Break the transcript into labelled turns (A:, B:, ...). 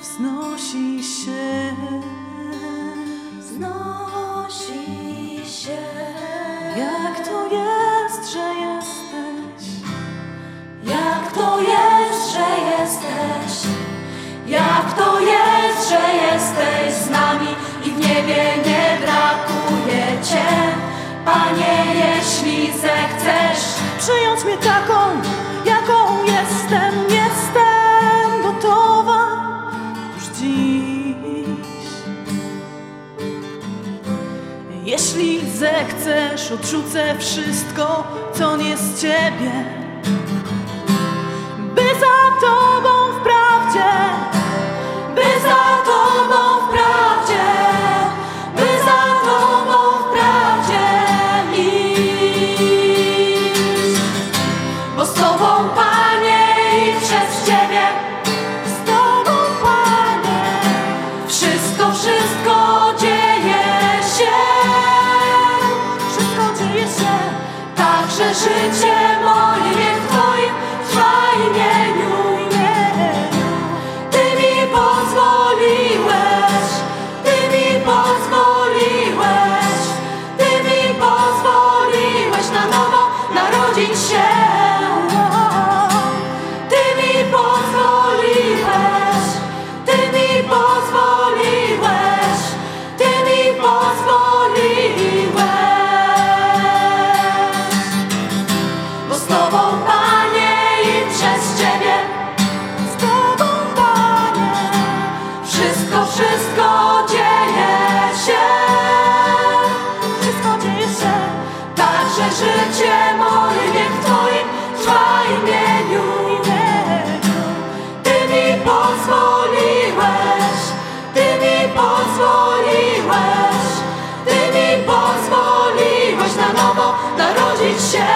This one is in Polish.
A: wznosi się.
B: wznosi się.
A: Jak to jest, że jesteś,
B: Jak to jest, że jesteś? Jak to jest, że jesteś z nami i w niebie nie brakuje Cię? Panie, jeśli zechcesz,
A: przyjąć mnie taką, jaką jestem, jestem gotowa już dziś. Jeśli zechcesz, odrzucę wszystko, co nie z Ciebie,
B: życie moje niech w Twoim trwa imieniu. Ty mi pozwoliłeś, Ty mi pozwoliłeś, Ty mi pozwoliłeś na nowo narodzić się. że życie moje niech Twoim trwa imieniu. Ty mi pozwoliłeś, Ty mi pozwoliłeś, Ty mi
A: pozwoliłeś na nowo
B: narodzić się.